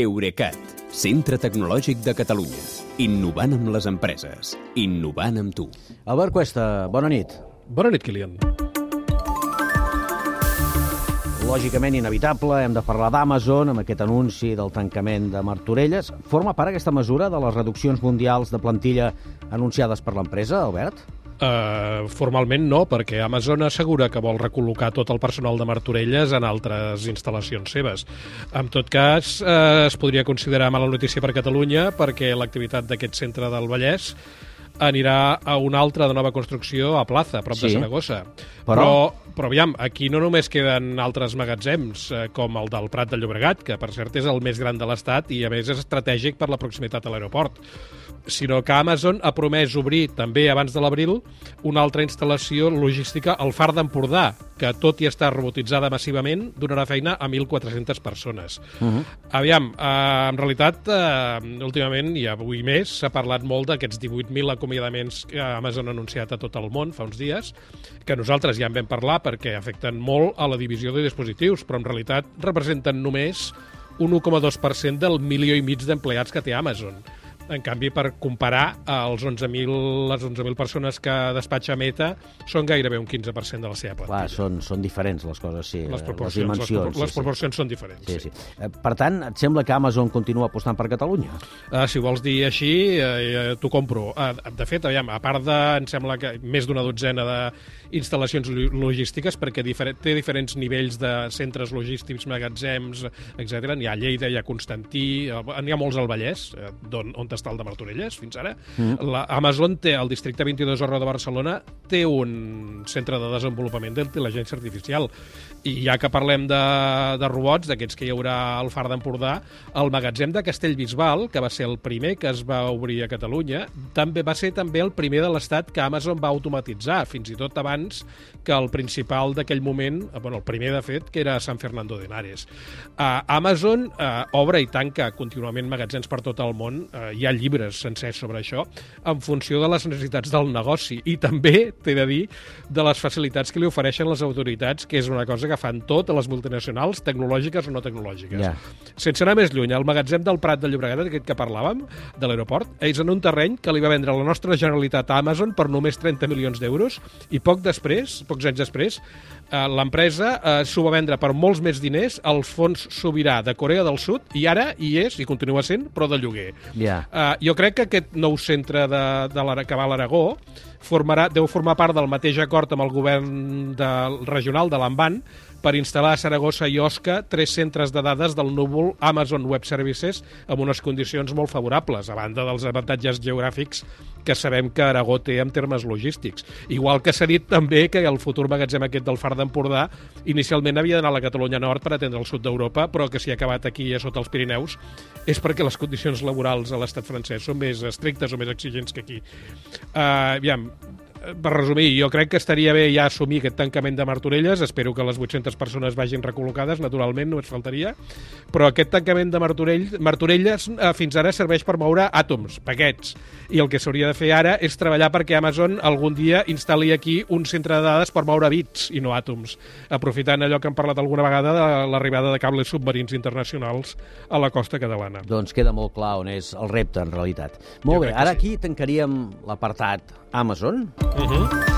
Eurecat, centre tecnològic de Catalunya. Innovant amb les empreses. Innovant amb tu. Albert Cuesta, bona nit. Bona nit, Kilian. Lògicament inevitable, hem de parlar d'Amazon amb aquest anunci del tancament de Martorelles. Forma part aquesta mesura de les reduccions mundials de plantilla anunciades per l'empresa, Albert? Uh, formalment no, perquè Amazon assegura que vol recol·locar tot el personal de Martorelles en altres instal·lacions seves. En tot cas, uh, es podria considerar mala notícia per Catalunya perquè l'activitat d'aquest centre del Vallès anirà a una altra de nova construcció a Plaza, a prop Sí. de Saragossa. Però- Però, però aviam, aquí no només queden altres magatzems, eh, com el del Prat de Llobregat, que per cert és el més gran de l'Estat i a més és estratègic per la proximitat a l'aeroport, sinó que Amazon ha promès obrir també abans de l'abril una altra instal·lació logística al Far d'Empordà, que tot i estar robotitzada massivament, donarà feina a 1.400 persones. Uh -huh. Aviam, eh, en realitat, eh, últimament, i avui més, s'ha parlat molt d'aquests 18.000 acomiadaments que Amazon ha anunciat a tot el món fa uns dies, que nosaltres ja en vam parlar perquè afecten molt a la divisió de dispositius, però en realitat representen només un 1,2% del milió i mig d'empleats que té Amazon. En canvi, per comparar, els 11.000 les 11.000 persones que despatxa Meta són gairebé un 15% de la seva plantilla. Clar, són, són diferents les coses, sí. les eh, proporcions, les dimensions. les, les sí, proporcions són diferents. sí. Sí, sí. Eh, Per tant, et sembla que Amazon continua apostant per Catalunya? Uh, si ho vols dir així, uh, t'ho compro. Uh, de fet, aviam, a part de, em sembla que més d'una dotzena d'instal·lacions lo- logístiques, perquè difer té diferents nivells de centres logístics, magatzems, etc. N'hi ha a Lleida, hi ha Constantí, eh, n'hi ha molts al Vallès, eh, d'on, on el de Martorelles, fins ara. Mm. La Amazon té, al districte 22 Horra de Barcelona, té un centre de desenvolupament d'intel·ligència artificial. I ja que parlem de, de robots, d'aquests que hi haurà al Far d'Empordà, el magatzem de Castellbisbal, que va ser el primer que es va obrir a Catalunya, també va ser també el primer de l'Estat que Amazon va automatitzar, fins i tot abans que el principal d'aquell moment, eh, bueno, el primer de fet, que era San Fernando de Henares. Uh, Amazon uh, obre i tanca contínuament magatzems per tot el món, uh, hi ha llibres sencers sobre això, en funció de les necessitats del negoci i també, t'he de dir, de les facilitats que li ofereixen les autoritats, que és una cosa que fan totes les multinacionals, tecnològiques o no tecnològiques. Ja. Sense anar més lluny, el magatzem del Prat de Llobregat, aquest que parlàvem, de l'aeroport, és en un terreny que li va vendre la nostra Generalitat a Amazon per només 30 milions d'euros i poc després, pocs anys després, eh, l'empresa eh, s'ho va vendre per molts més diners als fons sobirà de Corea del Sud i ara hi és, i continua sent, però de lloguer. Ja. Uh, jo crec que aquest nou centre de, de que va a l'Aragó formarà, deu formar part del mateix acord amb el govern del regional de l'Amban per instal·lar a Saragossa i Osca tres centres de dades del núvol Amazon Web Services amb unes condicions molt favorables, a banda dels avantatges geogràfics que sabem que Aragó té en termes logístics. Igual que s'ha dit també que el futur magatzem aquest del Far d'Empordà inicialment havia d'anar a la Catalunya Nord per atendre el sud d'Europa, però que s'hi ha acabat aquí a sota els Pirineus és perquè les condicions laborals a l'estat francès són més estrictes o més exigents que aquí. Uh, aviam, per resumir, jo crec que estaria bé ja assumir aquest tancament de Martorelles, espero que les 800 persones vagin recol·locades, naturalment, no es faltaria, però aquest tancament de Martorell, Martorelles eh, fins ara serveix per moure àtoms, paquets, i el que s'hauria de fer ara és treballar perquè Amazon algun dia instal·li aquí un centre de dades per moure bits i no àtoms, aprofitant allò que hem parlat alguna vegada de l'arribada de cables submarins internacionals a la costa catalana. Doncs queda molt clar on és el repte, en realitat. Molt Jo bé, ara sí. aquí tancaríem l'apartat Amazon, Uh -huh.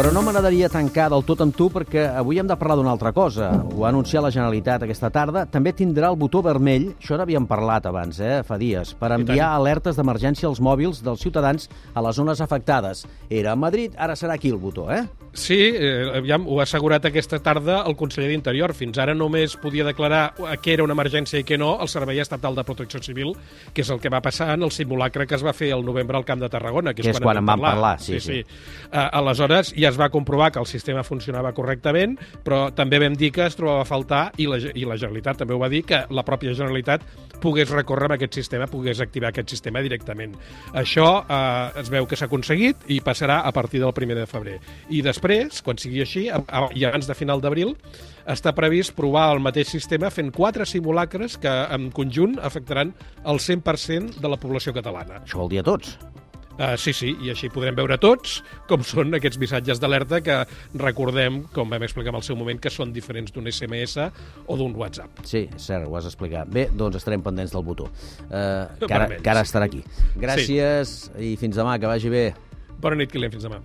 però no m'agradaria tancar del tot amb tu perquè avui hem de parlar d'una altra cosa. Ho ha anunciat la Generalitat aquesta tarda. També tindrà el botó vermell, això n'havíem parlat abans, eh, fa dies, per enviar alertes d'emergència als mòbils dels ciutadans a les zones afectades. Era a Madrid, ara serà aquí el botó, eh? Sí, eh, aviam, ho ha assegurat aquesta tarda el conseller d'Interior. Fins ara només podia declarar què era una emergència i què no el Servei Estatal de Protecció Civil, que és el que va passar en el simulacre que es va fer el novembre al Camp de Tarragona, que és, Que és quan en vam parlar, sí, sí. sí. sí. Uh, aleshores, ja es va comprovar que el sistema funcionava correctament, però també vam dir que es trobava a faltar, i la, i la Generalitat també ho va dir, que la pròpia Generalitat pogués recórrer amb aquest sistema, pogués activar aquest sistema directament. Això eh, es veu que s'ha aconseguit i passarà a partir del 1 de febrer. I després, quan sigui així, i abans de final d'abril, està previst provar el mateix sistema fent quatre simulacres que en conjunt afectaran el 100% de la població catalana. Això vol dir a tots. Uh, sí, sí, i així podrem veure tots com són aquests missatges d'alerta que recordem, com vam explicar en el seu moment, que són diferents d'un SMS o d'un WhatsApp. Sí, cert, ho has explicat. Bé, doncs estarem pendents del botó, uh, que, ara, que ara estarà aquí. Gràcies sí. i fins demà, que vagi bé. Bona nit, Quilem, fins demà.